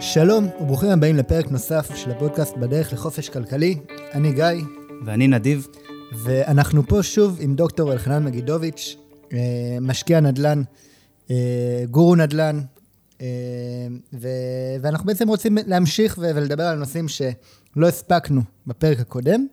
שלום וברוכים הבאים לפרק נוסף של הפודקאסט בדרך לחופש כלכלי. אני גיא. ואני נדיב. ואנחנו פה שוב עם דוקטור אלחנן מגידוביץ', אה, משקיע נדל"ן, אה, גורו נדל"ן, אה, ו- ואנחנו בעצם רוצים להמשיך ולדבר על נושאים שלא הספקנו בפרק הקודם.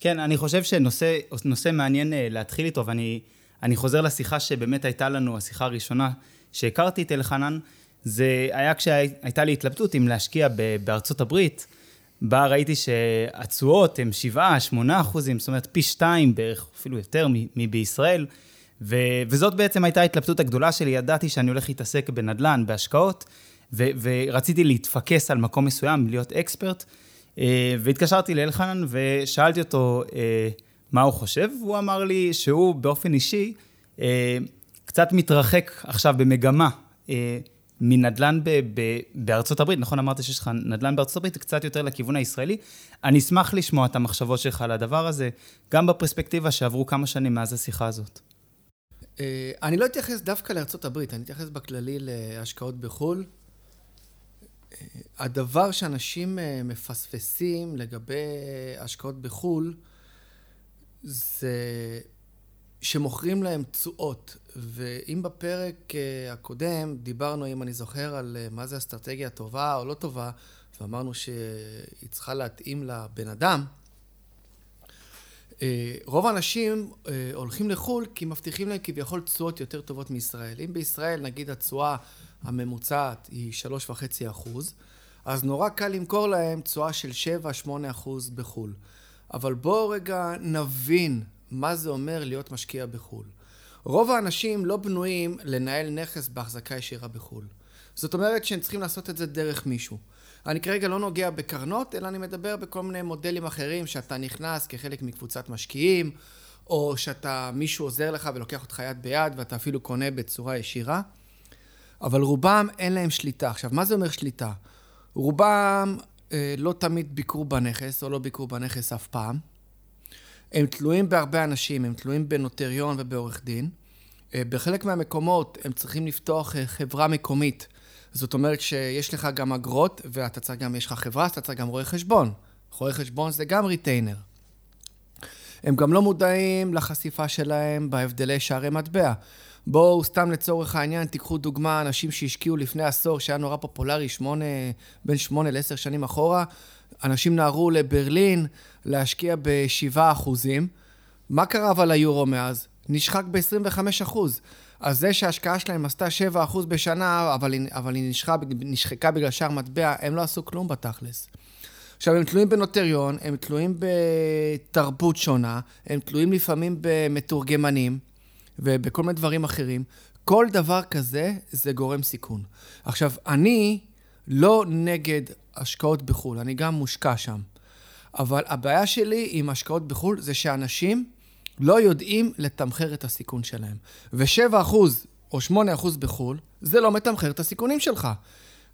כן, אני חושב שנושא מעניין להתחיל איתו, ואני חוזר לשיחה שבאמת הייתה לנו, השיחה הראשונה שהכרתי את אלחנן, זה היה כשהייתה לי התלבטות אם להשקיע בארצות הברית, בה ראיתי שהתשואות הן 7-8 אחוזים, זאת אומרת פי שתיים בערך, אפילו יותר מבישראל, ו- וזאת בעצם הייתה ההתלבטות הגדולה שלי, ידעתי שאני הולך להתעסק בנדל"ן, בהשקעות, ו- ורציתי להתפקס על מקום מסוים, להיות אקספרט, אה, והתקשרתי לאלחנן ושאלתי אותו אה, מה הוא חושב, והוא אמר לי שהוא באופן אישי אה, קצת מתרחק עכשיו במגמה. מנדל"ן ב- ב- בארצות הברית, נכון אמרת שיש לך נדל"ן בארצות הברית, קצת יותר לכיוון הישראלי. אני אשמח לשמוע את המחשבות שלך על הדבר הזה, גם בפרספקטיבה שעברו כמה שנים מאז השיחה הזאת. אה, אני לא אתייחס דווקא לארצות הברית, אני אתייחס בכללי להשקעות בחו"ל. אה, הדבר שאנשים אה, מפספסים לגבי השקעות בחו"ל, זה שמוכרים להם תשואות. ואם בפרק אה, הקודם דיברנו, אם אני זוכר, על אה, מה זה אסטרטגיה טובה או לא טובה, ואמרנו שהיא צריכה להתאים לבן אדם, אה, רוב האנשים הולכים לחו"ל כי מבטיחים להם כביכול תשואות יותר טובות מישראל. אם בישראל נגיד התשואה הממוצעת היא 3.5 אחוז, אז נורא קל למכור להם תשואה של 7-8 אחוז בחו"ל. אבל בואו רגע נבין מה זה אומר להיות משקיע בחו"ל. רוב האנשים לא בנויים לנהל נכס בהחזקה ישירה בחו"ל. זאת אומרת שהם צריכים לעשות את זה דרך מישהו. אני כרגע לא נוגע בקרנות, אלא אני מדבר בכל מיני מודלים אחרים שאתה נכנס כחלק מקבוצת משקיעים, או שאתה, מישהו עוזר לך ולוקח אותך יד ביד ואתה אפילו קונה בצורה ישירה. אבל רובם אין להם שליטה. עכשיו, מה זה אומר שליטה? רובם אה, לא תמיד ביקרו בנכס, או לא ביקרו בנכס אף פעם. הם תלויים בהרבה אנשים, הם תלויים בנוטריון ובעורך דין. אה, בחלק מהמקומות הם צריכים לפתוח אה, חברה מקומית. זאת אומרת שיש לך גם אגרות, ואתה צריך גם, יש לך חברה, אז אתה צריך גם רואה חשבון. רואה חשבון זה גם ריטיינר. הם גם לא מודעים לחשיפה שלהם בהבדלי שערי מטבע. בואו, סתם לצורך העניין, תיקחו דוגמה, אנשים שהשקיעו לפני עשור, שהיה נורא פופולרי, שמונה, בין שמונה לעשר שנים אחורה, אנשים נהרו לברלין להשקיע ב-7 אחוזים. מה קרה אבל ליורו מאז? נשחק ב-25 אחוז. אז זה שההשקעה שלהם עשתה 7 אחוז בשנה, אבל היא, אבל היא נשחקה, נשחקה בגלל שער מטבע, הם לא עשו כלום בתכלס. עכשיו, הם תלויים בנוטריון, הם תלויים בתרבות שונה, הם תלויים לפעמים במתורגמנים ובכל מיני דברים אחרים. כל דבר כזה זה גורם סיכון. עכשיו, אני לא נגד השקעות בחו"ל, אני גם מושקע שם. אבל הבעיה שלי עם השקעות בחו"ל זה שאנשים לא יודעים לתמחר את הסיכון שלהם. ו-7% או 8% בחו"ל, זה לא מתמחר את הסיכונים שלך.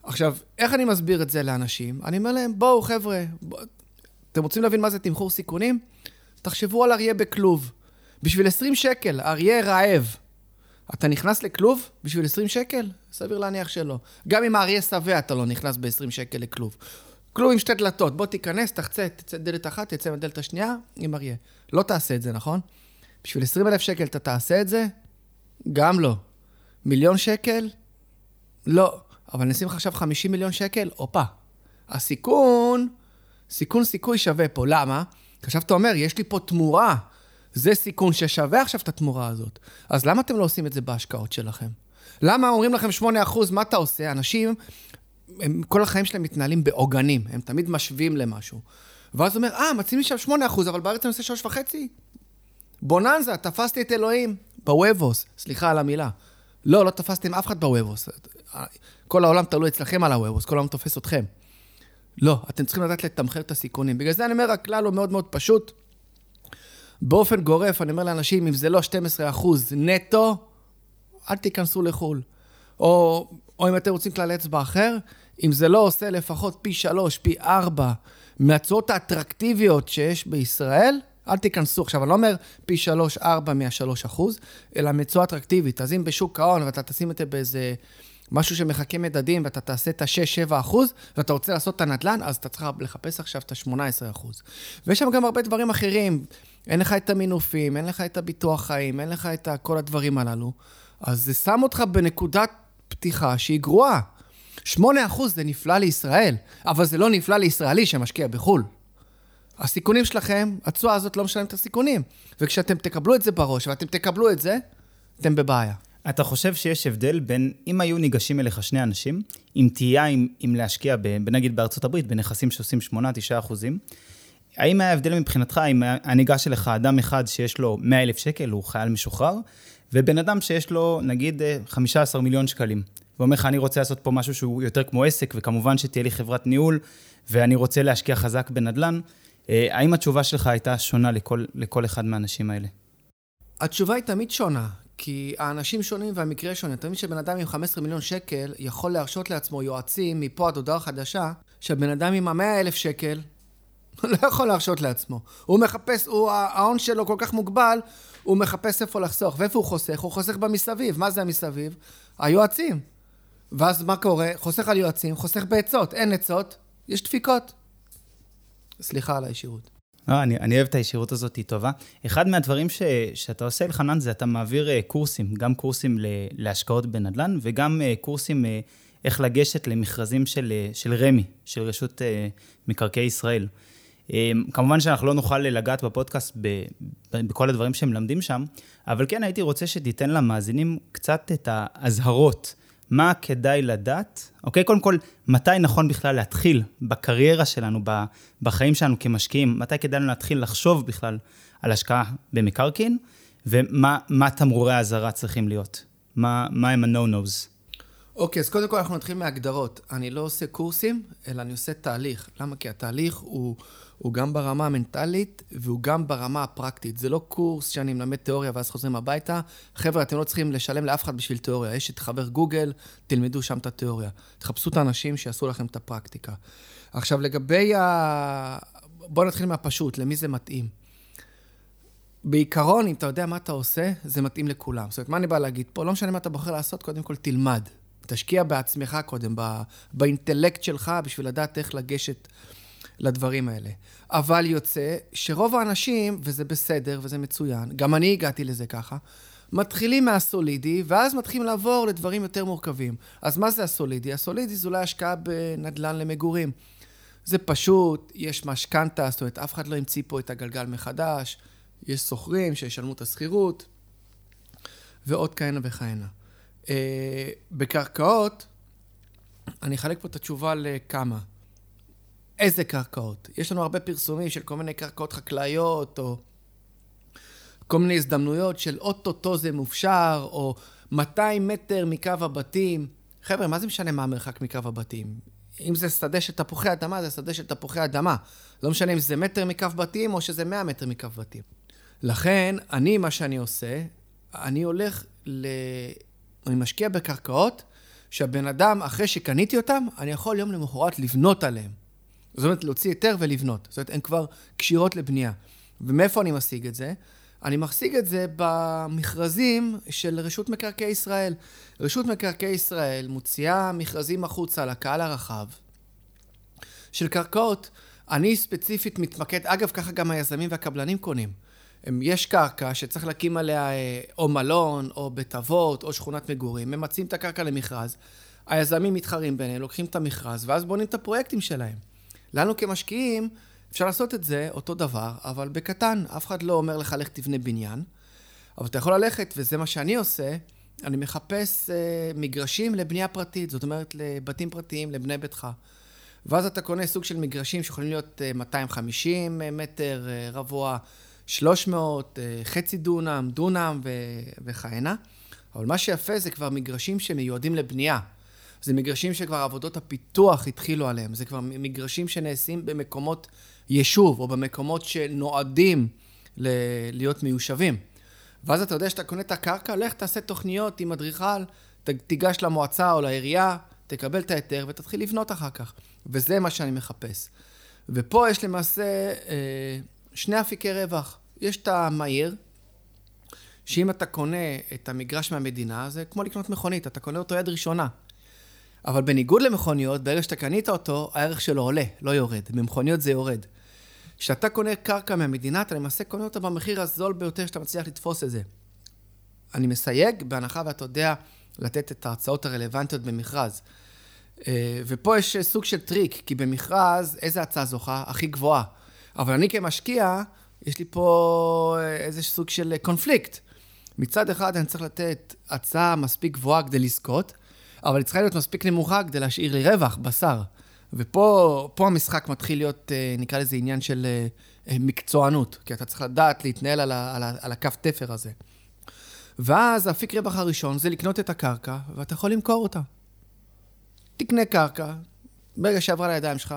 עכשיו, איך אני מסביר את זה לאנשים? אני אומר להם, בואו חבר'ה, בוא... אתם רוצים להבין מה זה תמחור סיכונים? תחשבו על אריה בכלוב. בשביל 20 שקל, אריה רעב. אתה נכנס לכלוב בשביל 20 שקל? סביר להניח שלא. גם אם האריה שבע אתה לא נכנס ב-20 שקל לכלוב. כלוב עם שתי דלתות, בוא תיכנס, תחצה, תצא דלת אחת, תצא מהדלת השנייה עם אריה. לא תעשה את זה, נכון? בשביל 20 אלף שקל אתה תעשה את זה? גם לא. מיליון שקל? לא. אבל נשים לך עכשיו 50 מיליון שקל? הופה. הסיכון, סיכון סיכוי שווה פה. למה? עכשיו אתה אומר, יש לי פה תמורה. זה סיכון ששווה עכשיו את התמורה הזאת. אז למה אתם לא עושים את זה בהשקעות שלכם? למה אומרים לכם 8%, מה אתה עושה? אנשים, הם, כל החיים שלהם מתנהלים בעוגנים, הם תמיד משווים למשהו. ואז הוא אומר, אה, מציעים לי שם 8%, אבל בארץ אני עושה 3.5? בוננזה, תפסתי את אלוהים. בוובוס, סליחה על המילה. לא, לא תפסתם אף אחד בוובוס. כל העולם תלוי אצלכם על הוובוס, כל העולם תופס אתכם. לא, אתם צריכים לדעת לתמחר את הסיכונים. בגלל זה אני אומר, הכלל הוא מאוד מאוד פשוט. באופן גורף, אני אומר לאנשים, אם זה לא 12% נטו, אל תיכנסו לחו"ל. או, או אם אתם רוצים כלל אצבע אחר, אם זה לא עושה לפחות פי 3, פי 4 מהתשואות האטרקטיביות שיש בישראל, אל תיכנסו. עכשיו, אני לא אומר פי 3-4 מה-3 אחוז, אלא מצואה אטרקטיבית. אז אם בשוק ההון ואתה תשים את זה באיזה משהו שמחכה מדדים ואתה תעשה את ה-6-7 אחוז, ואתה רוצה לעשות את הנדל"ן, אז אתה צריך לחפש עכשיו את ה-18 אחוז. ויש שם גם הרבה דברים אחרים. אין לך את המינופים, אין לך את הביטוח חיים, אין לך את כל הדברים הללו. אז זה שם אותך בנקודת פתיחה שהיא גרועה. 8% זה נפלא לישראל, אבל זה לא נפלא לישראלי שמשקיע בחו"ל. הסיכונים שלכם, התשואה הזאת לא משלמת את הסיכונים. וכשאתם תקבלו את זה בראש ואתם תקבלו את זה, אתם בבעיה. אתה חושב שיש הבדל בין, אם היו ניגשים אליך שני אנשים, עם תהייה אם, אם להשקיע, ב, נגיד בארצות הברית, בנכסים שעושים 8-9 אחוזים, האם היה הבדל מבחינתך אם היה ניגש אליך אדם אחד שיש לו 100 אלף שקל, הוא חייל משוחרר, ובן אדם שיש לו נגיד 15 מיליון שקלים, ואומר לך, אני רוצה לעשות פה משהו שהוא יותר כמו עסק, וכמובן שתהיה לי חברת ניהול, ואני רוצה להשקיע חזק בנדל"ן, אה, האם התשובה שלך הייתה שונה לכל, לכל אחד מהאנשים האלה? התשובה היא תמיד שונה, כי האנשים שונים והמקרה שונה. מבין שבן אדם עם 15 מיליון שקל יכול להרשות לעצמו יועצים מפה עד הודעה חדשה, שהבן אדם עם ה-100 אלף שקל לא יכול להרשות לעצמו. הוא מחפש, הוא, ההון שלו כל כך מוגבל, הוא מחפש איפה לחסוך. ואיפה הוא חוסך? הוא חוסך במסביב. מה זה המסביב? היועצים. ואז מה קורה? חוסך על יועצים, חוסך בעצות. אין עצות, יש דפיקות. סליחה על הישירות. לא, אני, אני אוהב את הישירות הזאת, היא טובה. אחד מהדברים ש, שאתה עושה, אלחנן, זה אתה מעביר uh, קורסים, גם קורסים ל, להשקעות בנדל"ן, וגם uh, קורסים uh, איך לגשת למכרזים של, של רמ"י, של רשות מקרקעי ישראל. Um, כמובן שאנחנו לא נוכל לגעת בפודקאסט בכל הדברים שהם מלמדים שם, אבל כן הייתי רוצה שתיתן למאזינים קצת את האזהרות. מה כדאי לדעת? אוקיי, קודם כל, מתי נכון בכלל להתחיל בקריירה שלנו, בחיים שלנו כמשקיעים? מתי כדאי לנו להתחיל לחשוב בכלל על השקעה במקרקעין? ומה תמרורי האזהרה צריכים להיות? מה, מה הם ה-no-nos? אוקיי, אז קודם כל אנחנו נתחיל מהגדרות. אני לא עושה קורסים, אלא אני עושה תהליך. למה? כי התהליך הוא, הוא גם ברמה המנטלית והוא גם ברמה הפרקטית. זה לא קורס שאני מלמד תיאוריה ואז חוזרים הביתה. חבר'ה, אתם לא צריכים לשלם לאף אחד בשביל תיאוריה. יש את חבר גוגל, תלמדו שם את התיאוריה. תחפשו את האנשים שיעשו לכם את הפרקטיקה. עכשיו, לגבי ה... בואו נתחיל מהפשוט, למי זה מתאים. בעיקרון, אם אתה יודע מה אתה עושה, זה מתאים לכולם. זאת אומרת, מה אני בא להגיד פה? לא משנה מה אתה בוחר לעשות, קודם כל תלמד. תשקיע בעצמך קודם, באינטלקט שלך, בשביל לדעת איך לגשת לדברים האלה. אבל יוצא שרוב האנשים, וזה בסדר וזה מצוין, גם אני הגעתי לזה ככה, מתחילים מהסולידי, ואז מתחילים לעבור לדברים יותר מורכבים. אז מה זה הסולידי? הסולידי זה אולי השקעה בנדל"ן למגורים. זה פשוט, יש משכנתה, זאת אומרת, אף אחד לא המציא פה את הגלגל מחדש, יש שוכרים שישלמו את השכירות, ועוד כהנה וכהנה. אה, בקרקעות, אני אחלק פה את התשובה לכמה. איזה קרקעות? יש לנו הרבה פרסומים של כל מיני קרקעות חקלאיות, או כל מיני הזדמנויות של אוטוטו זה מופשר, או 200 מטר מקו הבתים. חבר'ה, מה זה משנה מה המרחק מקו הבתים? אם זה שדה של תפוחי אדמה, זה שדה של תפוחי אדמה. לא משנה אם זה מטר מקו בתים, או שזה 100 מטר מקו בתים. לכן, אני, מה שאני עושה, אני הולך ל... אני משקיע בקרקעות שהבן אדם, אחרי שקניתי אותם, אני יכול יום למחרת לבנות עליהם. זאת אומרת, להוציא היתר ולבנות. זאת אומרת, הן כבר כשירות לבנייה. ומאיפה אני משיג את זה? אני משיג את זה במכרזים של רשות מקרקעי ישראל. רשות מקרקעי ישראל מוציאה מכרזים החוצה לקהל הרחב של קרקעות. אני ספציפית מתמקד, אגב, ככה גם היזמים והקבלנים קונים. יש קרקע שצריך להקים עליה אה, או מלון, או בית אבות, או שכונת מגורים, ממצים את הקרקע למכרז, היזמים מתחרים ביניהם, לוקחים את המכרז, ואז בונים את הפרויקטים שלהם. לנו כמשקיעים, אפשר לעשות את זה אותו דבר, אבל בקטן. אף אחד לא אומר לך, לך תבנה בניין, אבל אתה יכול ללכת, וזה מה שאני עושה, אני מחפש אה, מגרשים לבנייה פרטית, זאת אומרת, לבתים פרטיים, לבני ביתך. ואז אתה קונה סוג של מגרשים שיכולים להיות אה, 250 מטר אה, רבוע, 300, אה, חצי דונם, דונם וכהנה. אבל מה שיפה זה כבר מגרשים שמיועדים לבנייה. זה מגרשים שכבר עבודות הפיתוח התחילו עליהם. זה כבר מגרשים שנעשים במקומות יישוב, או במקומות שנועדים ל- להיות מיושבים. ואז אתה יודע שאתה קונה את הקרקע, לך תעשה תוכניות עם אדריכל, תיגש למועצה או לעירייה, תקבל את ההיתר ותתחיל לבנות אחר כך. וזה מה שאני מחפש. ופה יש למעשה אה, שני אפיקי רווח. יש את המהיר, שאם אתה קונה את המגרש מהמדינה, זה כמו לקנות מכונית, אתה קונה אותו יד ראשונה. אבל בניגוד למכוניות, ברגע שאתה קנית אותו, הערך שלו עולה, לא יורד. במכוניות זה יורד. כשאתה קונה קרקע מהמדינה, אתה למעשה קונה אותה במחיר הזול ביותר שאתה מצליח לתפוס את זה. אני מסייג, בהנחה ואתה יודע לתת את ההצעות הרלוונטיות במכרז. אה, ופה יש סוג של טריק, כי במכרז, איזה הצעה זוכה? הכי גבוהה. אבל אני כמשקיע, יש לי פה אה, איזה סוג של קונפליקט. מצד אחד אני צריך לתת הצעה מספיק גבוהה כדי לזכות, אבל היא צריכה להיות מספיק נמוכה כדי להשאיר לי רווח, בשר. ופה המשחק מתחיל להיות, אה, נקרא לזה עניין של מקצוענות, כי אתה צריך לדעת להתנהל על, ה, על, ה, על הקו תפר הזה. ואז האפיק רווח הראשון זה לקנות את הקרקע, ואתה יכול למכור אותה. תקנה קרקע, ברגע שעברה לידיים שלך,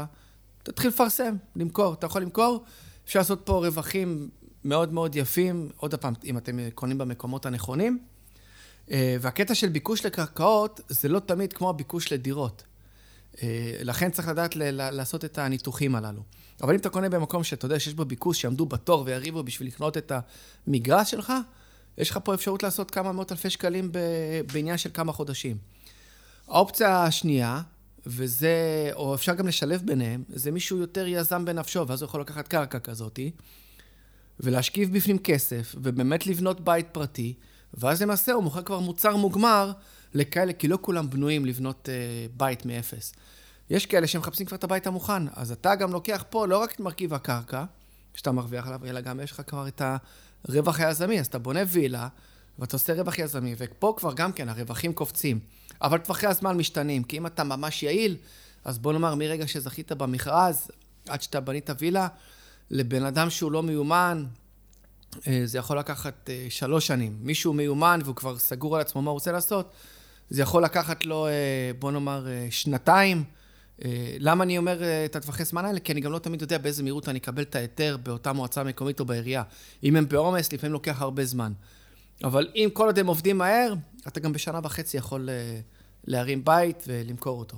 תתחיל לפרסם, למכור. אתה יכול למכור, אפשר לעשות פה רווחים מאוד מאוד יפים, עוד פעם, אם אתם קונים במקומות הנכונים. אה, והקטע של ביקוש לקרקעות, זה לא תמיד כמו הביקוש לדירות. אה, לכן צריך לדעת לעשות את הניתוחים הללו. אבל אם אתה קונה במקום שאתה יודע שיש בו ביקוש, שיעמדו בתור ויריבו בשביל לקנות את המגרש שלך, יש לך פה אפשרות לעשות כמה מאות אלפי שקלים בעניין של כמה חודשים. האופציה השנייה, וזה, או אפשר גם לשלב ביניהם, זה מישהו יותר יזם בנפשו, ואז הוא יכול לקחת קרקע כזאתי, ולהשכיב בפנים כסף, ובאמת לבנות בית פרטי, ואז למעשה הוא מוכר כבר מוצר מוגמר לכאלה, כי לא כולם בנויים לבנות אה, בית מאפס. יש כאלה שמחפשים כבר את הבית המוכן, אז אתה גם לוקח פה לא רק את מרכיב הקרקע, שאתה מרוויח עליו, אלא גם יש לך כבר את הרווח היזמי, אז אתה בונה וילה, ואתה עושה רווח יזמי, ופה כבר גם כן הרווחים קופצים. אבל טווחי הזמן משתנים, כי אם אתה ממש יעיל, אז בוא נאמר, מרגע שזכית במכרז, עד שאתה בנית וילה, לבן אדם שהוא לא מיומן, זה יכול לקחת אה, שלוש שנים. מישהו מיומן והוא כבר סגור על עצמו מה הוא רוצה לעשות, זה יכול לקחת לו, אה, בוא נאמר, שנתיים. למה אני אומר את הטווחי זמן האלה? כי אני גם לא תמיד יודע באיזה מהירות אני אקבל את ההיתר באותה מועצה מקומית או בעירייה. אם הם בעומס, לפעמים לוקח הרבה זמן. אבל אם כל עוד הם עובדים מהר, אתה גם בשנה וחצי יכול אה, להרים בית ולמכור אותו.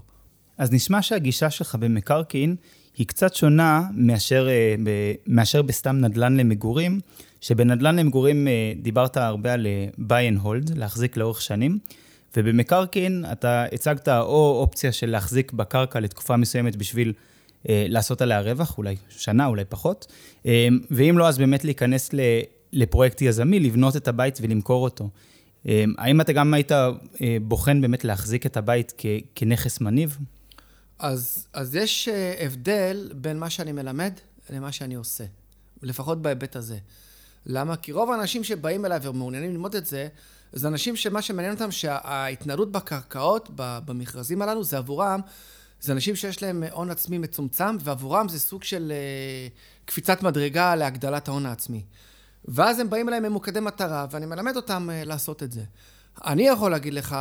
אז נשמע שהגישה שלך במקרקעין היא קצת שונה מאשר, אה, מאשר בסתם נדל"ן למגורים, שבנדל"ן למגורים אה, דיברת הרבה על buy and hold, להחזיק לאורך שנים, ובמקרקעין אתה הצגת או אופציה של להחזיק בקרקע לתקופה מסוימת בשביל לעשות עליה רווח, אולי שנה, אולי פחות, ואם לא, אז באמת להיכנס לפרויקט יזמי, לבנות את הבית ולמכור אותו. האם אתה גם היית אה, בוחן באמת להחזיק את הבית כ- כנכס מניב? אז, אז יש אה, הבדל בין מה שאני מלמד למה שאני עושה, לפחות בהיבט הזה. למה? כי רוב האנשים שבאים אליי ומעוניינים ללמוד את זה, זה אנשים שמה שמעניין אותם שההתנהלות בקרקעות, במכרזים הללו, זה עבורם, זה אנשים שיש להם הון עצמי מצומצם, ועבורם זה סוג של uh, קפיצת מדרגה להגדלת ההון העצמי. ואז הם באים אליי ממוקדי מטרה, ואני מלמד אותם uh, לעשות את זה. אני יכול להגיד לך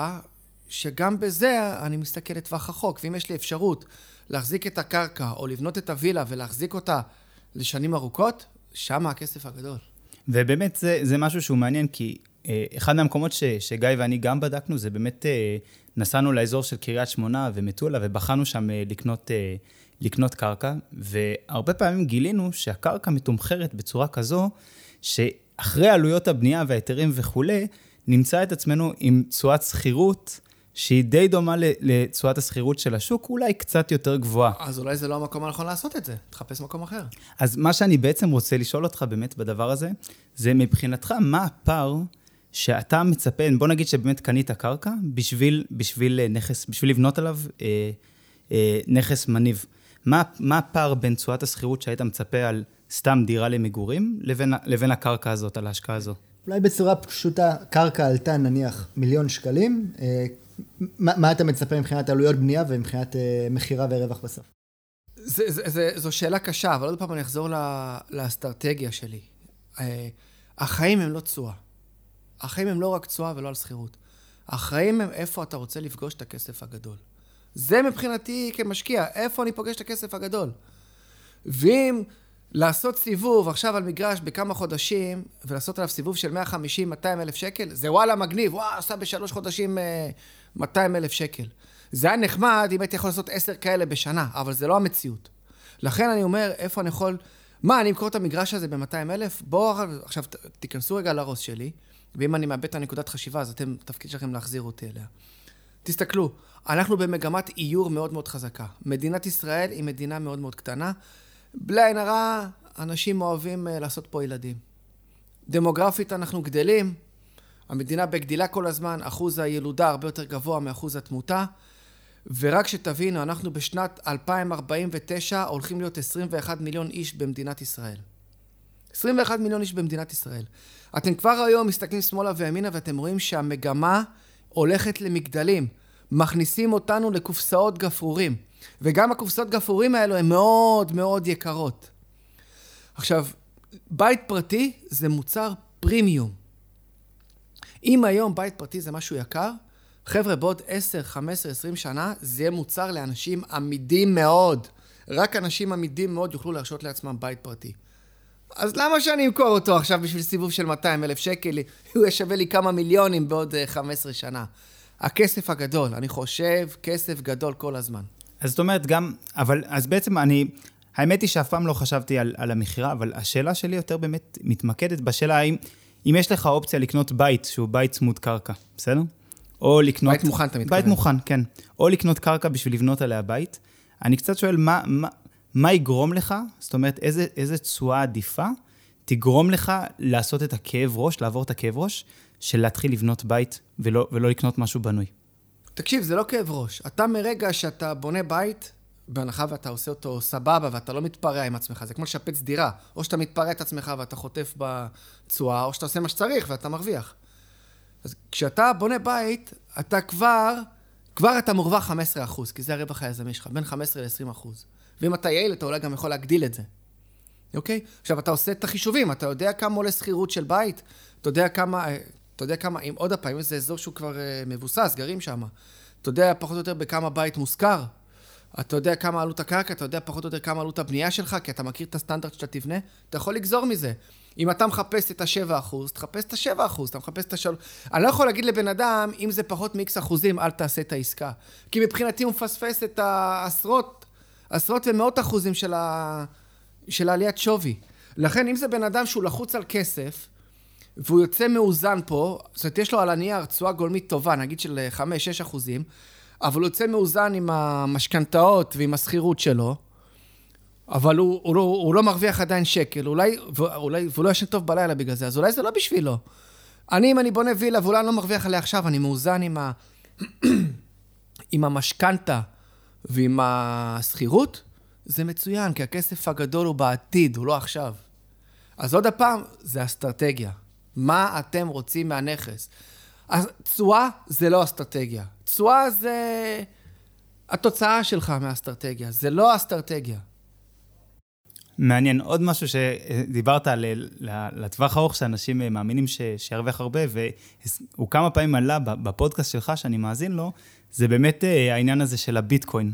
שגם בזה אני מסתכל לטווח רחוק, ואם יש לי אפשרות להחזיק את הקרקע או לבנות את הווילה ולהחזיק אותה לשנים ארוכות, שם הכסף הגדול. ובאמת זה, זה משהו שהוא מעניין, כי אה, אחד מהמקומות ש, שגיא ואני גם בדקנו, זה באמת אה, נסענו לאזור של קריית שמונה ומטולה, ובחנו שם אה, לקנות, אה, לקנות קרקע, והרבה פעמים גילינו שהקרקע מתומחרת בצורה כזו, שאחרי עלויות הבנייה וההיתרים וכולי, נמצא את עצמנו עם תשואת שכירות שהיא די דומה לתשואת השכירות של השוק, אולי קצת יותר גבוהה. אז אולי זה לא המקום הנכון לעשות את זה, תחפש מקום אחר. אז מה שאני בעצם רוצה לשאול אותך באמת בדבר הזה, זה מבחינתך, מה הפער שאתה מצפה, בוא נגיד שבאמת קנית קרקע בשביל, בשביל אה, נכס, בשביל לבנות עליו אה, אה, נכס מניב. מה, מה הפער בין תשואת השכירות שהיית מצפה על סתם דירה למגורים, לבין, לבין הקרקע הזאת, על ההשקעה הזו? אולי בצורה פשוטה, קרקע עלתה נניח מיליון שקלים, אה, מה, מה אתה מצפה מבחינת עלויות בנייה ומבחינת אה, מכירה ורווח בסוף? זה, זה, זה, זו שאלה קשה, אבל עוד פעם אני אחזור לה, לאסטרטגיה שלי. אה, החיים הם לא תשואה. החיים הם לא רק תשואה ולא על שכירות. החיים הם איפה אתה רוצה לפגוש את הכסף הגדול. זה מבחינתי כמשקיע, איפה אני פוגש את הכסף הגדול. ואם לעשות סיבוב עכשיו על מגרש בכמה חודשים, ולעשות עליו סיבוב של 150-200 אלף שקל, זה וואלה מגניב, וואו, עשה בשלוש חודשים 200 אה, אלף שקל. זה היה נחמד אם הייתי יכול לעשות עשר כאלה בשנה, אבל זה לא המציאות. לכן אני אומר, איפה אני יכול... מה, אני אמכור את המגרש הזה ב-200 אלף? בואו עכשיו תיכנסו רגע לראש שלי, ואם אני מאבד את הנקודת חשיבה, אז אתם, תפקיד שלכם להחזיר אותי אליה. תסתכלו, אנחנו במגמת איור מאוד מאוד חזקה. מדינת ישראל היא מדינה מאוד מאוד קטנה. בלי עין הרע, אנשים אוהבים אה, לעשות פה ילדים. דמוגרפית אנחנו גדלים, המדינה בגדילה כל הזמן, אחוז הילודה הרבה יותר גבוה מאחוז התמותה. ורק שתבינו, אנחנו בשנת 2049 הולכים להיות 21 מיליון איש במדינת ישראל. 21 מיליון איש במדינת ישראל. אתם כבר היום מסתכלים שמאלה וימינה ואתם רואים שהמגמה הולכת למגדלים. מכניסים אותנו לקופסאות גפרורים. וגם הקופסאות גפרורים האלו הן מאוד מאוד יקרות. עכשיו, בית פרטי זה מוצר פרימיום. אם היום בית פרטי זה משהו יקר, חבר'ה, בעוד 10, 15, 20 שנה זה יהיה מוצר לאנשים עמידים מאוד. רק אנשים עמידים מאוד יוכלו להרשות לעצמם בית פרטי. אז למה שאני אמכור אותו עכשיו בשביל סיבוב של 200 אלף שקל? הוא יהיה שווה לי כמה מיליונים בעוד 15 אה, שנה. הכסף הגדול, אני חושב, כסף גדול כל הזמן. אז זאת אומרת, גם, אבל, אז בעצם אני, האמת היא שאף פעם לא חשבתי על, על המכירה, אבל השאלה שלי יותר באמת מתמקדת בשאלה האם, אם יש לך אופציה לקנות בית, שהוא בית צמוד קרקע, בסדר? או לקנות... בית מוכן, אתה מתכוון. בית מוכן, כן. או לקנות קרקע בשביל לבנות עליה בית. אני קצת שואל, מה, מה, מה יגרום לך, זאת אומרת, איזה, איזה תשואה עדיפה תגרום לך לעשות את הכאב ראש, לעבור את הכאב ראש, של להתחיל לבנות בית ולא, ולא לקנות משהו בנוי? תקשיב, זה לא כאב ראש. אתה מרגע שאתה בונה בית, בהנחה ואתה עושה אותו סבבה ואתה לא מתפרע עם עצמך, זה כמו לשפץ דירה. או שאתה מתפרע את עצמך ואתה חוטף בתשואה, או שאתה עושה מה שצריך ואתה מרוויח. אז כשאתה בונה בית, אתה כבר, כבר אתה מורווח 15%, כי זה הרווח היזמי שלך, בין 15 ל-20%. ואם אתה יעיל, אתה אולי גם יכול להגדיל את זה. אוקיי? עכשיו, אתה עושה את החישובים, אתה יודע כמה עולה שכירות של בית, אתה יודע כמה, אתה יודע כמה, אם עוד פעם, אם זה אזור שהוא כבר uh, מבוסס, גרים שם, אתה יודע פחות או יותר בכמה בית מושכר, אתה יודע כמה עלות הקרקע, אתה יודע פחות או יותר כמה עלות הבנייה שלך, כי אתה מכיר את הסטנדרט שאתה תבנה, אתה יכול לגזור מזה. אם אתה מחפש את ה-7%, תחפש את ה-7%, אתה מחפש את ה-3%. אני לא יכול להגיד לבן אדם, אם זה פחות מ-X אחוזים, אל תעשה את העסקה. כי מבחינתי הוא מפספס את העשרות, עשרות ומאות אחוזים של, ה... של העליית שווי. לכן, אם זה בן אדם שהוא לחוץ על כסף, והוא יוצא מאוזן פה, זאת אומרת, יש לו על הנייר תשואה גולמית טובה, נגיד של 5-6 אחוזים, אבל הוא יוצא מאוזן עם המשכנתאות ועם השכירות שלו, אבל הוא, הוא, לא, הוא לא מרוויח עדיין שקל, אולי, ואולי, והוא לא ישן טוב בלילה בגלל זה, אז אולי זה לא בשבילו. אני, אם אני בונה וילה ואולי אני לא מרוויח עליה עכשיו, אני מאוזן עם. עם המשכנתה ועם השכירות, זה מצוין, כי הכסף הגדול הוא בעתיד, הוא לא עכשיו. אז עוד הפעם, זה אסטרטגיה. מה אתם רוצים מהנכס? תשואה זה לא אסטרטגיה. תשואה זה התוצאה שלך מהאסטרטגיה, זה לא אסטרטגיה. מעניין. עוד משהו שדיברת על לטווח ארוך, שאנשים מאמינים שירוויח הרבה, והוא כמה פעמים עלה בפודקאסט שלך, שאני מאזין לו, זה באמת אה, העניין הזה של הביטקוין.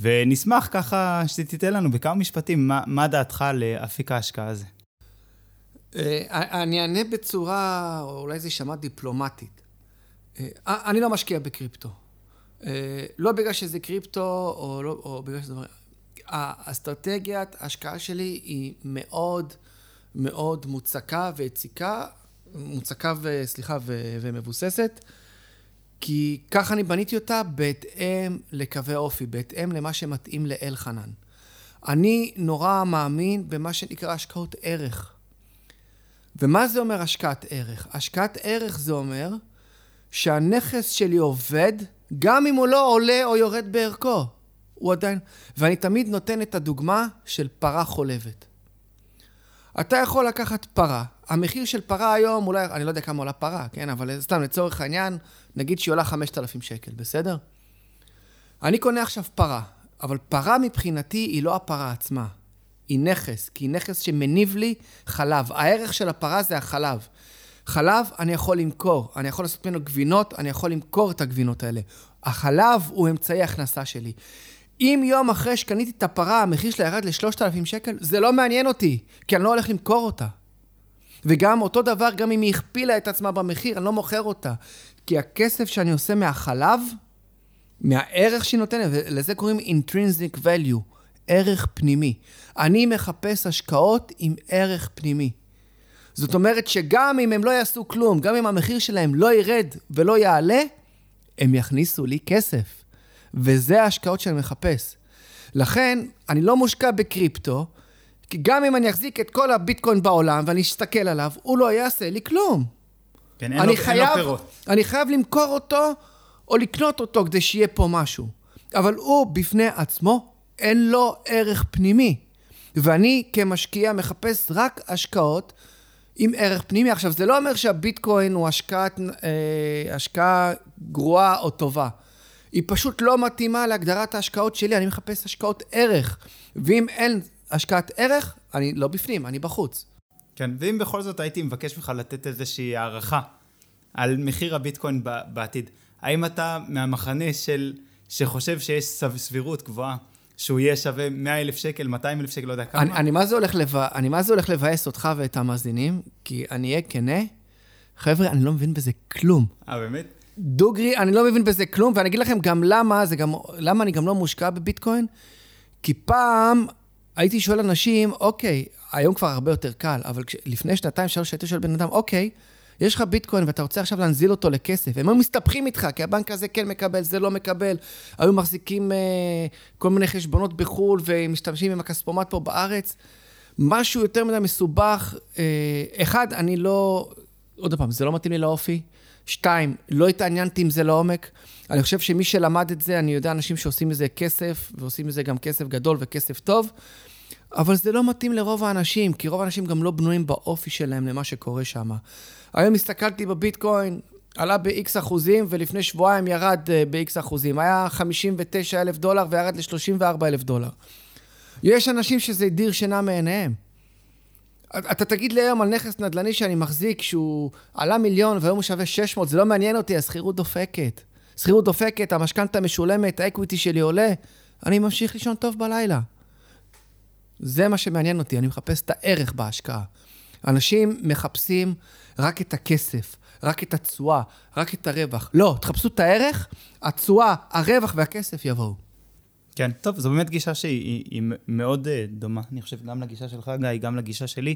ונשמח ככה שתיתן לנו בכמה משפטים, מה, מה דעתך לאפיק ההשקעה הזה? אה, אני אענה בצורה, או אולי זה יישמע דיפלומטית. אה, אני לא משקיע בקריפטו. לא בגלל שזה קריפטו, או, לא, או בגלל שזה... האסטרטגיית ההשקעה שלי היא מאוד מאוד מוצקה ויציקה, מוצקה וסליחה ו, ומבוססת, כי ככה אני בניתי אותה בהתאם לקווי אופי, בהתאם למה שמתאים לאל חנן. אני נורא מאמין במה שנקרא השקעות ערך. ומה זה אומר השקעת ערך? השקעת ערך זה אומר שהנכס שלי עובד גם אם הוא לא עולה או יורד בערכו. הוא עדיין... ואני תמיד נותן את הדוגמה של פרה חולבת. אתה יכול לקחת פרה, המחיר של פרה היום, אולי, אני לא יודע כמה עולה פרה, כן? אבל סתם לצורך העניין, נגיד שהיא עולה 5,000 שקל, בסדר? אני קונה עכשיו פרה, אבל פרה מבחינתי היא לא הפרה עצמה, היא נכס, כי היא נכס שמניב לי חלב. הערך של הפרה זה החלב. חלב אני יכול למכור, אני יכול לעשות ממנו גבינות, אני יכול למכור את הגבינות האלה. החלב הוא אמצעי הכנסה שלי. אם יום אחרי שקניתי את הפרה, המחיר שלה ירד ל-3,000 שקל, זה לא מעניין אותי, כי אני לא הולך למכור אותה. וגם אותו דבר, גם אם היא הכפילה את עצמה במחיר, אני לא מוכר אותה. כי הכסף שאני עושה מהחלב, מהערך שהיא נותנת, ולזה קוראים intrinsic value, ערך פנימי. אני מחפש השקעות עם ערך פנימי. זאת אומרת שגם אם הם לא יעשו כלום, גם אם המחיר שלהם לא ירד ולא יעלה, הם יכניסו לי כסף. וזה ההשקעות שאני מחפש. לכן, אני לא מושקע בקריפטו, כי גם אם אני אחזיק את כל הביטקוין בעולם ואני אסתכל עליו, הוא לא יעשה לי כלום. כן, אין לו, חייב, אין לו פירות. אני חייב למכור אותו או לקנות אותו כדי שיהיה פה משהו. אבל הוא בפני עצמו, אין לו ערך פנימי. ואני כמשקיע מחפש רק השקעות עם ערך פנימי. עכשיו, זה לא אומר שהביטקוין הוא השקעת, אה, השקעה גרועה או טובה. היא פשוט לא מתאימה להגדרת ההשקעות שלי, אני מחפש השקעות ערך. ואם אין השקעת ערך, אני לא בפנים, אני בחוץ. כן, ואם בכל זאת הייתי מבקש ממך לתת איזושהי הערכה על מחיר הביטקוין בעתיד, האם אתה מהמחנה של, שחושב שיש סבירות גבוהה שהוא יהיה שווה 100 אלף שקל, 200 אלף שקל, לא יודע כמה? אני, אני, מה זה. אני מה זה הולך לבאס אותך ואת המאזינים, כי אני אהיה כנה, חבר'ה, אני לא מבין בזה כלום. אה, באמת? דוגרי, אני לא מבין בזה כלום, ואני אגיד לכם גם למה, זה גם, למה אני גם לא מושקע בביטקוין, כי פעם הייתי שואל אנשים, אוקיי, היום כבר הרבה יותר קל, אבל לפני שנתיים, שלוש, הייתי שואל בן אדם, אוקיי, יש לך ביטקוין ואתה רוצה עכשיו להנזיל אותו לכסף, הם היו מסתבכים איתך, כי הבנק הזה כן מקבל, זה לא מקבל. היו מחזיקים אה, כל מיני חשבונות בחו"ל ומשתמשים עם הכספומט פה בארץ. משהו יותר מדי מסובך. אה, אחד, אני לא... עוד פעם, זה לא מתאים לי לאופי. שתיים, לא התעניינתי עם זה לעומק. אני חושב שמי שלמד את זה, אני יודע אנשים שעושים מזה כסף, ועושים מזה גם כסף גדול וכסף טוב, אבל זה לא מתאים לרוב האנשים, כי רוב האנשים גם לא בנויים באופי שלהם למה שקורה שם. היום הסתכלתי בביטקוין, עלה ב-X אחוזים, ולפני שבועיים ירד אה, ב-X אחוזים. היה 59 אלף דולר וירד ל-34 אלף דולר. יש אנשים שזה הדיר שינה מעיניהם. אתה תגיד לי היום על נכס נדל"ני שאני מחזיק, שהוא עלה מיליון והיום הוא שווה 600, זה לא מעניין אותי, השכירות דופקת. שכירות דופקת, המשכנתה משולמת, האקוויטי שלי עולה, אני ממשיך לישון טוב בלילה. זה מה שמעניין אותי, אני מחפש את הערך בהשקעה. אנשים מחפשים רק את הכסף, רק את התשואה, רק את הרווח. לא, תחפשו את הערך, התשואה, הרווח והכסף יבואו. כן, טוב, זו באמת גישה שהיא היא, היא מאוד uh, דומה, אני חושב, גם לגישה שלך, גיא, גם לגישה שלי.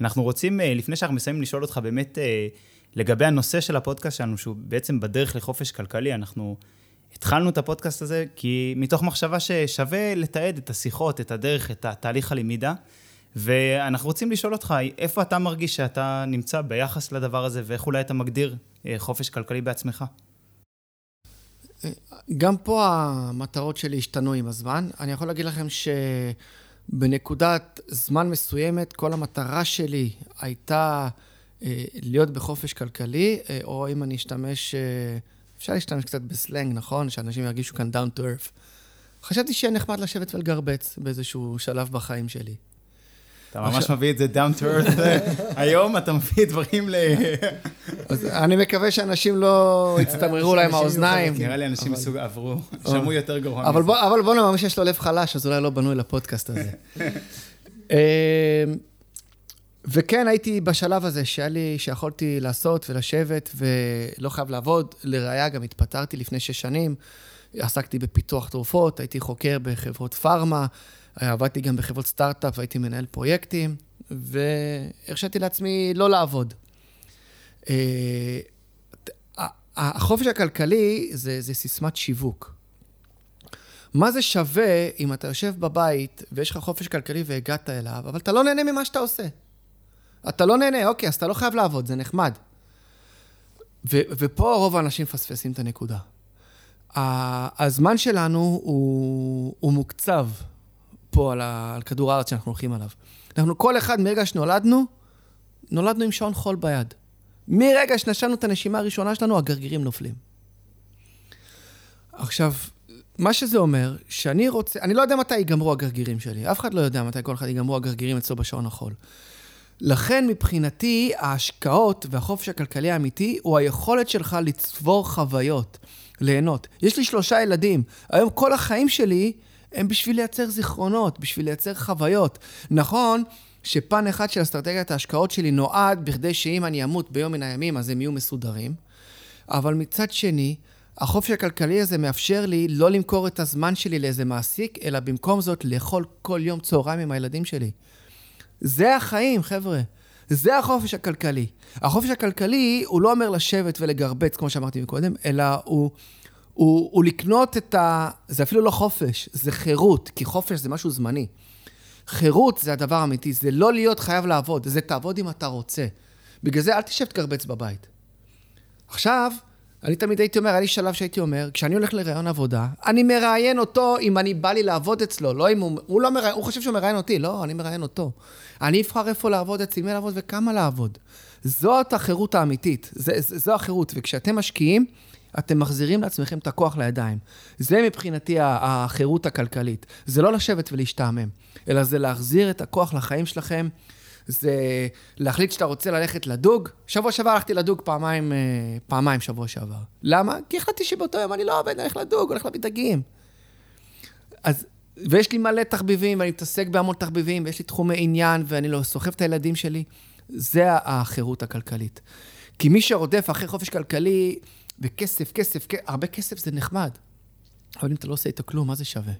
אנחנו רוצים, uh, לפני שאנחנו מסיימים, לשאול אותך באמת uh, לגבי הנושא של הפודקאסט שלנו, שהוא בעצם בדרך לחופש כלכלי. אנחנו התחלנו את הפודקאסט הזה כי מתוך מחשבה ששווה לתעד את השיחות, את הדרך, את התהליך הלמידה. ואנחנו רוצים לשאול אותך, איפה אתה מרגיש שאתה נמצא ביחס לדבר הזה, ואיך אולי אתה מגדיר אה, חופש כלכלי בעצמך? גם פה המטרות שלי השתנו עם הזמן. אני יכול להגיד לכם שבנקודת זמן מסוימת, כל המטרה שלי הייתה אה, להיות בחופש כלכלי, אה, או אם אני אשתמש, אפשר להשתמש קצת בסלנג, נכון? שאנשים ירגישו כאן down to earth. חשבתי שיהיה נחמד לשבת ולגרבץ באיזשהו שלב בחיים שלי. אתה ממש מביא את זה down to earth. היום אתה מביא דברים ל... אני מקווה שאנשים לא יצטמררו להם האוזניים. נראה לי אנשים מסוג עברו, שמעו יותר גרוע. אבל בוא נאמר, מי שיש לו לב חלש, אז אולי לא בנוי לפודקאסט הזה. וכן, הייתי בשלב הזה שהיה לי, שיכולתי לעשות ולשבת ולא חייב לעבוד. לראיה, גם התפטרתי לפני שש שנים. עסקתי בפיתוח תרופות, הייתי חוקר בחברות פארמה. עבדתי גם בחברות סטארט-אפ, הייתי מנהל פרויקטים, והרשיתי לעצמי לא לעבוד. אה, החופש הכלכלי זה, זה סיסמת שיווק. מה זה שווה אם אתה יושב בבית ויש לך חופש כלכלי והגעת אליו, אבל אתה לא נהנה ממה שאתה עושה. אתה לא נהנה, אוקיי, אז אתה לא חייב לעבוד, זה נחמד. ו- ופה רוב האנשים מפספסים את הנקודה. הזמן שלנו הוא, הוא מוקצב. פה על, ה, על כדור הארץ שאנחנו הולכים עליו. אנחנו, כל אחד מרגע שנולדנו, נולדנו עם שעון חול ביד. מרגע שנשנו את הנשימה הראשונה שלנו, הגרגירים נופלים. עכשיו, מה שזה אומר, שאני רוצה, אני לא יודע מתי ייגמרו הגרגירים שלי. אף אחד לא יודע מתי כל אחד ייגמרו הגרגירים אצלו בשעון החול. לכן מבחינתי, ההשקעות והחופש הכלכלי האמיתי הוא היכולת שלך לצבור חוויות, ליהנות. יש לי שלושה ילדים. היום כל החיים שלי הם בשביל לייצר זיכרונות, בשביל לייצר חוויות. נכון שפן אחד של אסטרטגיית ההשקעות שלי נועד בכדי שאם אני אמות ביום מן הימים, אז הם יהיו מסודרים. אבל מצד שני, החופש הכלכלי הזה מאפשר לי לא למכור את הזמן שלי לאיזה מעסיק, אלא במקום זאת לאכול כל יום צהריים עם הילדים שלי. זה החיים, חבר'ה. זה החופש הכלכלי. החופש הכלכלי, הוא לא אומר לשבת ולגרבץ, כמו שאמרתי מקודם, אלא הוא, הוא, הוא לקנות את ה... זה אפילו לא חופש, זה חירות, כי חופש זה משהו זמני. חירות זה הדבר האמיתי, זה לא להיות חייב לעבוד, זה תעבוד אם אתה רוצה. בגלל זה אל תשב תגרבץ בבית. עכשיו, אני תמיד הייתי אומר, היה לי שלב שהייתי אומר, כשאני הולך לראיון עבודה, אני מראיין אותו אם אני בא לי לעבוד אצלו, לא אם הוא... הוא לא מראיין, הוא חושב שהוא מראיין אותי, לא, אני מראיין אותו. אני אבחר איפה לעבוד, אצל מי לעבוד וכמה לעבוד. זאת החירות האמיתית, זה, זו החירות. וכשאתם משקיעים, אתם מחזירים לעצמכם את הכוח לידיים. זה מבחינתי החירות הכלכלית. זה לא לשבת ולהשתעמם, אלא זה להחזיר את הכוח לחיים שלכם. זה להחליט שאתה רוצה ללכת לדוג. שבוע שעבר הלכתי לדוג פעמיים, אה, פעמיים שבוע שעבר. למה? כי החלטתי שבאותו יום אני לא עובד, אני הולך לדוג, הולך להביא דגים. אז, ויש לי מלא תחביבים, ואני מתעסק בהמון תחביבים, ויש לי תחומי עניין, ואני לא סוחב את הילדים שלי. זה החירות הכלכלית. כי מי שרודף אחרי חופש כלכלי, וכסף, כסף, כסף, הרבה כסף זה נחמד. אבל אם אתה לא עושה איתו כלום, מה זה שווה?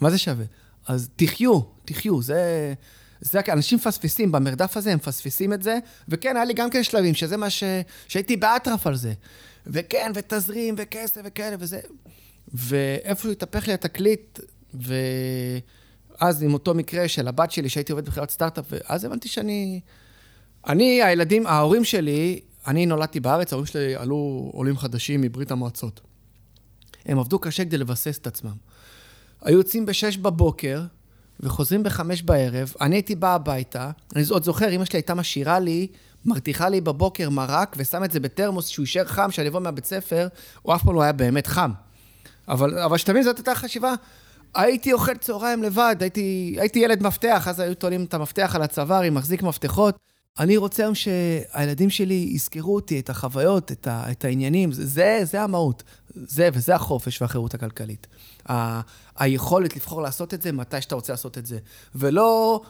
מה זה שווה? אז תחיו, תחיו, זה... זה, אנשים מפספסים במרדף הזה, הם מפספסים את זה, וכן, היה לי גם כן שלבים, שזה מה ש... שהייתי באטרף על זה. וכן, ותזרים, וכסף, וכאלה, וזה... ואיפשהו התהפך לי התקליט, ואז עם אותו מקרה של הבת שלי, שהייתי עובד בחברת סטארט-אפ, ואז הבנתי שאני... אני, הילדים, ההורים שלי, אני נולדתי בארץ, ההורים שלי עלו עולים חדשים מברית המועצות. הם עבדו קשה כדי לבסס את עצמם. היו יוצאים בשש בבוקר, וחוזרים בחמש בערב, אני הייתי בא הביתה, אני עוד זוכר, אמא שלי הייתה משאירה לי, מרתיחה לי בבוקר מרק, ושם את זה בתרמוס שהוא יישאר חם, שאני אבוא מהבית ספר, הוא אף פעם לא היה באמת חם. אבל, אבל שתבין, זאת הייתה חשיבה. הייתי אוכל צהריים לבד, הייתי, הייתי ילד מפתח, אז היו תולים את המפתח על הצוואר עם מחזיק מפתחות. אני רוצה היום שהילדים שלי יזכרו אותי, את החוויות, את, ה, את העניינים, זה, זה המהות. זה, וזה החופש והחירות הכלכלית. ה, היכולת לבחור לעשות את זה מתי שאתה רוצה לעשות את זה. ולא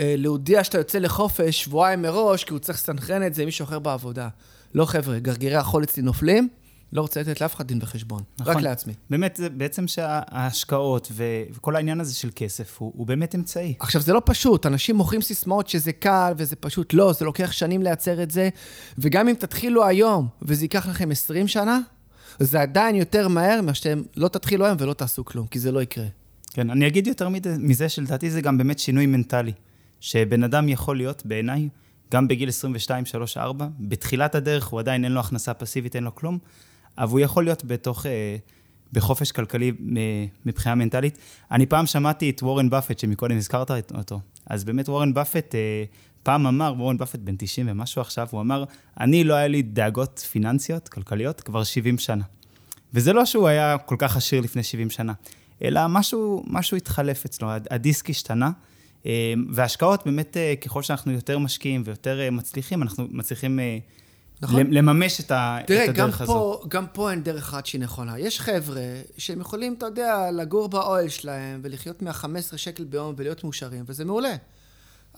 אה, להודיע שאתה יוצא לחופש שבועיים מראש, כי הוא צריך לסנכרן את זה עם מישהו אחר בעבודה. לא חבר'ה, גרגירי החול אצלי נופלים, לא רוצה לתת לאף אחד דין וחשבון, נכון. רק לעצמי. באמת, זה בעצם שההשקעות ו- וכל העניין הזה של כסף הוא, הוא באמת אמצעי. עכשיו, זה לא פשוט, אנשים מוכרים סיסמאות שזה קל וזה פשוט, לא, זה לוקח שנים לייצר את זה, וגם אם תתחילו היום וזה ייקח לכם 20 שנה, זה עדיין יותר מהר מאשר שאתם לא תתחילו היום ולא תעשו כלום, כי זה לא יקרה. כן, אני אגיד יותר מזה, שלדעתי זה גם באמת שינוי מנטלי. שבן אדם יכול להיות, בעיניי, גם בגיל 22, 3, 4, בתחילת הדרך הוא עדיין אין לו הכנסה פסיבית, אין לו כלום, אבל הוא יכול להיות בתוך, אה, בחופש כלכלי מבחינה מנטלית. אני פעם שמעתי את וורן באפט, שמקודם הזכרת אותו. אז באמת וורן באפט, אה, פעם אמר, וורן באפט בן 90 ומשהו עכשיו, הוא אמר, אני לא היה לי דאגות פיננסיות, כלכליות, כבר 70 שנה. וזה לא שהוא היה כל כך עשיר לפני 70 שנה, אלא משהו, משהו התחלף אצלו, הדיסק השתנה. אה, והשקעות, באמת, אה, ככל שאנחנו יותר משקיעים ויותר אה, מצליחים, אנחנו מצליחים נכון. לממש את, ה, תראה, את הדרך הזו. תראה, גם פה אין דרך אחת שהיא נכונה. יש חבר'ה שהם יכולים, אתה יודע, לגור באוהל שלהם ולחיות מה-15 שקל ביום ולהיות מאושרים, וזה מעולה.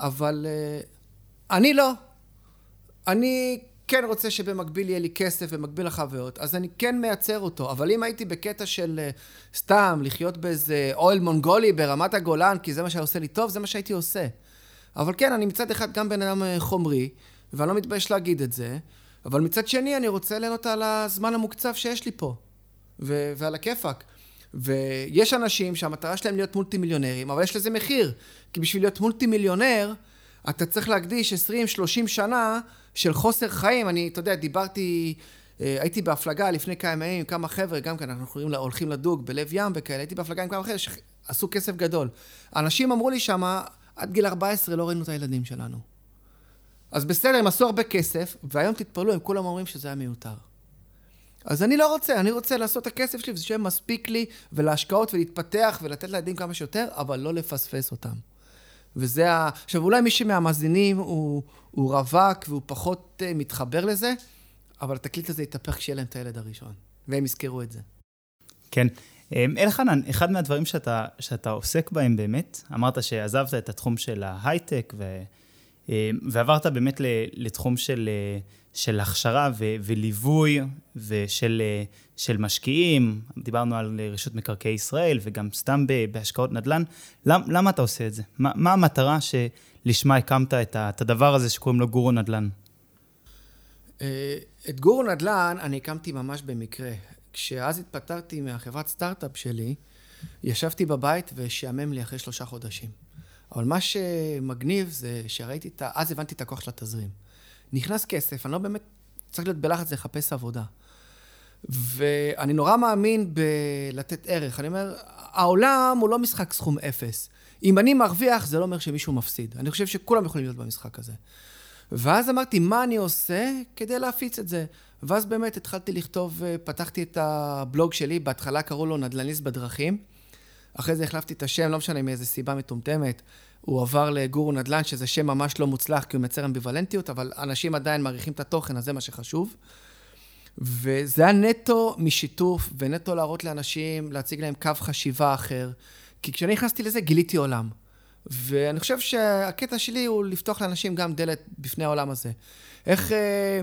אבל uh, אני לא. אני כן רוצה שבמקביל יהיה לי כסף במקביל לחוויות, אז אני כן מייצר אותו. אבל אם הייתי בקטע של uh, סתם לחיות באיזה אוהל מונגולי ברמת הגולן, כי זה מה שעושה לי טוב, זה מה שהייתי עושה. אבל כן, אני מצד אחד גם בן אדם אה, חומרי, ואני לא מתבייש להגיד את זה, אבל מצד שני אני רוצה ליהנות על הזמן המוקצב שיש לי פה, ו- ועל הכיפאק. ויש אנשים שהמטרה שלהם להיות מולטי מיליונרים, אבל יש לזה מחיר. כי בשביל להיות מולטי מיליונר, אתה צריך להקדיש 20-30 שנה של חוסר חיים. אני, אתה יודע, דיברתי, אה, הייתי בהפלגה לפני כמה ימים עם כמה חבר'ה, גם כן, אנחנו הולכים לדוג בלב ים וכאלה, הייתי בהפלגה עם כמה חבר'ה שעשו כסף גדול. אנשים אמרו לי שמה, עד גיל 14 לא ראינו את הילדים שלנו. אז בסדר, הם עשו הרבה כסף, והיום תתפלאו, הם כולם אומרים שזה היה מיותר. אז אני לא רוצה, אני רוצה לעשות את הכסף שלי וזה שיהיה מספיק לי, ולהשקעות ולהתפתח ולתת לילדים כמה שיותר, אבל לא לפספס אותם. וזה ה... עכשיו, אולי מישהו מהמאזינים הוא, הוא רווק והוא פחות uh, מתחבר לזה, אבל התקליט הזה יתהפך כשיהיה להם את הילד הראשון, והם יזכרו את זה. כן. אמ, אלחנן, אחד מהדברים שאתה, שאתה עוסק בהם באמת, אמרת שעזבת את התחום של ההייטק, ו... אה, ועברת באמת לתחום של, של הכשרה ו, וליווי ושל של משקיעים, דיברנו על רשות מקרקעי ישראל וגם סתם בהשקעות נדל"ן. למ, למה אתה עושה את זה? מה, מה המטרה שלשמה הקמת את, את הדבר הזה שקוראים לו גורו נדל"ן? את גורו נדל"ן אני הקמתי ממש במקרה. כשאז התפטרתי מהחברת סטארט-אפ שלי, ישבתי בבית ושעמם לי אחרי שלושה חודשים. אבל מה שמגניב זה שראיתי את ה... אז הבנתי את הכוח של התזרים. נכנס כסף, אני לא באמת צריך להיות בלחץ לחפש עבודה. ואני נורא מאמין בלתת ערך. אני אומר, העולם הוא לא משחק סכום אפס. אם אני מרוויח, זה לא אומר שמישהו מפסיד. אני חושב שכולם יכולים להיות במשחק הזה. ואז אמרתי, מה אני עושה כדי להפיץ את זה? ואז באמת התחלתי לכתוב, אה, פתחתי את הבלוג שלי, בהתחלה קראו לו נדל"ניסט בדרכים. אחרי זה החלפתי את השם, לא משנה מאיזה סיבה מטומטמת. הוא עבר לגורו נדל"ן, שזה שם ממש לא מוצלח, כי הוא מייצר אמביוולנטיות, אבל אנשים עדיין מעריכים את התוכן, אז זה מה שחשוב. וזה היה נטו משיתוף, ונטו להראות לאנשים, להציג להם קו חשיבה אחר. כי כשאני נכנסתי לזה, גיליתי עולם. ואני חושב שהקטע שלי הוא לפתוח לאנשים גם דלת בפני העולם הזה. איך... אה,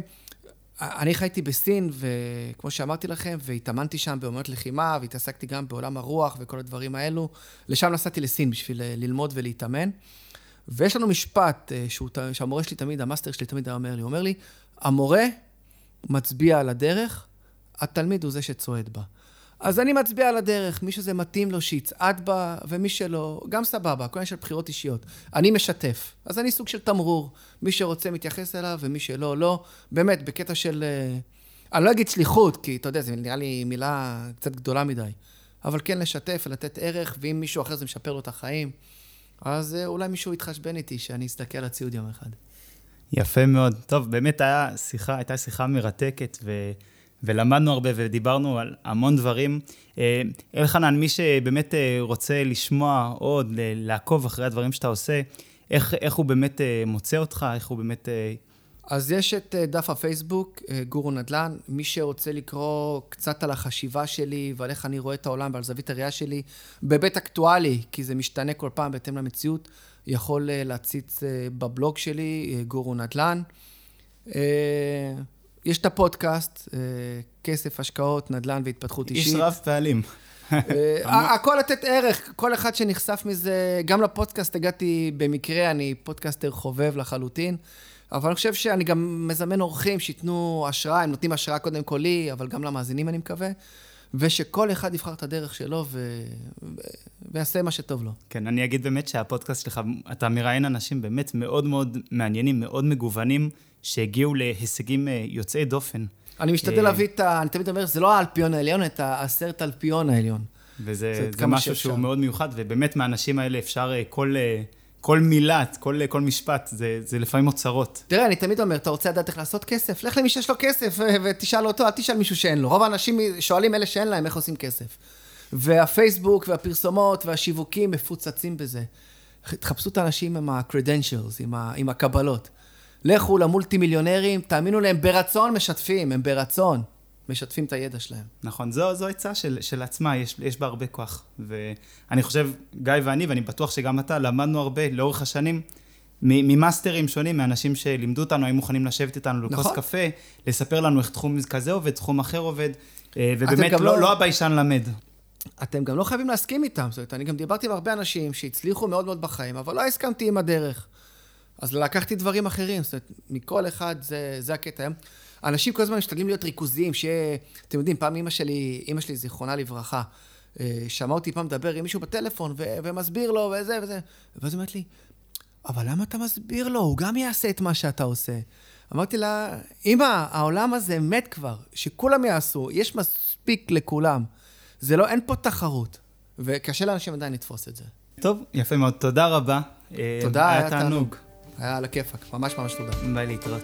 אני חייתי בסין, וכמו שאמרתי לכם, והתאמנתי שם באומנות לחימה, והתעסקתי גם בעולם הרוח וכל הדברים האלו. לשם נסעתי לסין בשביל אה, ללמוד ולהתאמן. ויש לנו משפט אה, שהוא, שהמורה שלי תמיד, המאסטר שלי תמיד היה אומר לי, הוא אומר לי, המורה מצביע על הדרך, התלמיד הוא זה שצועד בה. אז אני מצביע על הדרך, מי שזה מתאים לו שיצעד בה, ומי שלא, גם סבבה, כל עניין של בחירות אישיות. אני משתף, אז אני סוג של תמרור. מי שרוצה מתייחס אליו, ומי שלא, לא. באמת, בקטע של... אה, אני לא אגיד שליחות, כי אתה יודע, זו נראה לי מילה קצת גדולה מדי. אבל כן לשתף ולתת ערך, ואם מישהו אחר זה משפר לו את החיים, אז אה, אולי מישהו יתחשבן איתי, שאני אסתכל על הציוד יום אחד. יפה מאוד. טוב, באמת היה שיחה, הייתה שיחה מרתקת, ו... ולמדנו הרבה ודיברנו על המון דברים. אה, אלחנן, מי שבאמת אה, רוצה לשמוע עוד, לעקוב אחרי הדברים שאתה עושה, איך, איך הוא באמת אה, מוצא אותך, איך הוא באמת... אז יש את דף הפייסבוק, גורו נדל"ן. מי שרוצה לקרוא קצת על החשיבה שלי ועל איך אני רואה את העולם ועל זווית הראייה שלי, בהיבט אקטואלי, כי זה משתנה כל פעם בהתאם למציאות, יכול להציץ בבלוג שלי, גורו נדל"ן. יש את הפודקאסט, אה, כסף, השקעות, נדל"ן והתפתחות אישית. איש רב פעלים. אה, הכל לתת ערך, כל אחד שנחשף מזה, גם לפודקאסט הגעתי במקרה, אני פודקאסטר חובב לחלוטין, אבל אני חושב שאני גם מזמן אורחים שייתנו השראה, הם נותנים השראה קודם כל לי, אבל גם למאזינים אני מקווה. ושכל אחד יבחר את הדרך שלו ו... ויעשה מה שטוב לו. כן, אני אגיד באמת שהפודקאסט שלך, אתה מראיין אנשים באמת מאוד מאוד מעניינים, מאוד מגוונים, שהגיעו להישגים אה, יוצאי דופן. אני משתדל אה, להביא את ה... אני תמיד אומר, זה לא האלפיון העליון, את העשרת אלפיון העליון. וזה זה משהו שאפשר. שהוא מאוד מיוחד, ובאמת מהאנשים האלה אפשר אה, כל... כל מילה, כל, כל משפט, זה, זה לפעמים אוצרות. תראה, אני תמיד אומר, אתה רוצה לדעת איך לעשות כסף? לך למי שיש לו כסף ותשאל אותו, אל תשאל מישהו שאין לו. רוב האנשים שואלים אלה שאין להם איך עושים כסף. והפייסבוק והפרסומות והשיווקים מפוצצים בזה. תחפשו את האנשים עם ה-credentials, עם, ה- עם הקבלות. לכו למולטי מיליונרים, תאמינו להם, ברצון משתפים, הם ברצון. משתפים את הידע שלהם. נכון, זו, זו עצה של, של עצמה, יש, יש בה הרבה כוח. ואני חושב, גיא ואני, ואני בטוח שגם אתה, למדנו הרבה לאורך השנים ממאסטרים שונים, מאנשים שלימדו אותנו, היו מוכנים לשבת איתנו לכוס נכון. קפה, לספר לנו איך תחום כזה עובד, תחום אחר עובד, אה, ובאמת לא, לא... לא הביישן למד. אתם גם לא חייבים להסכים איתם, זאת אומרת, אני גם דיברתי עם הרבה אנשים שהצליחו מאוד מאוד בחיים, אבל לא הסכמתי עם הדרך. אז לקחתי דברים אחרים, זאת אומרת, מכל אחד זה, זה הקטע. אנשים כל הזמן משתדלים להיות ריכוזיים, שיהיה... אתם יודעים, פעם אימא שלי, אימא שלי, זיכרונה לברכה, אה, שמעה אותי פעם מדבר עם מישהו בטלפון, ו- ומסביר לו, וזה וזה. ואז היא אומרת לי, אבל למה אתה מסביר לו? הוא גם יעשה את מה שאתה עושה. אמרתי לה, אמא, העולם הזה מת כבר, שכולם יעשו, יש מספיק לכולם. זה לא, אין פה תחרות. וקשה לאנשים עדיין לתפוס את זה. טוב, יפה מאוד. תודה רבה. תודה, היה תענוג. היה על הכיפאק, ממש ממש תודה. ביי להתראות.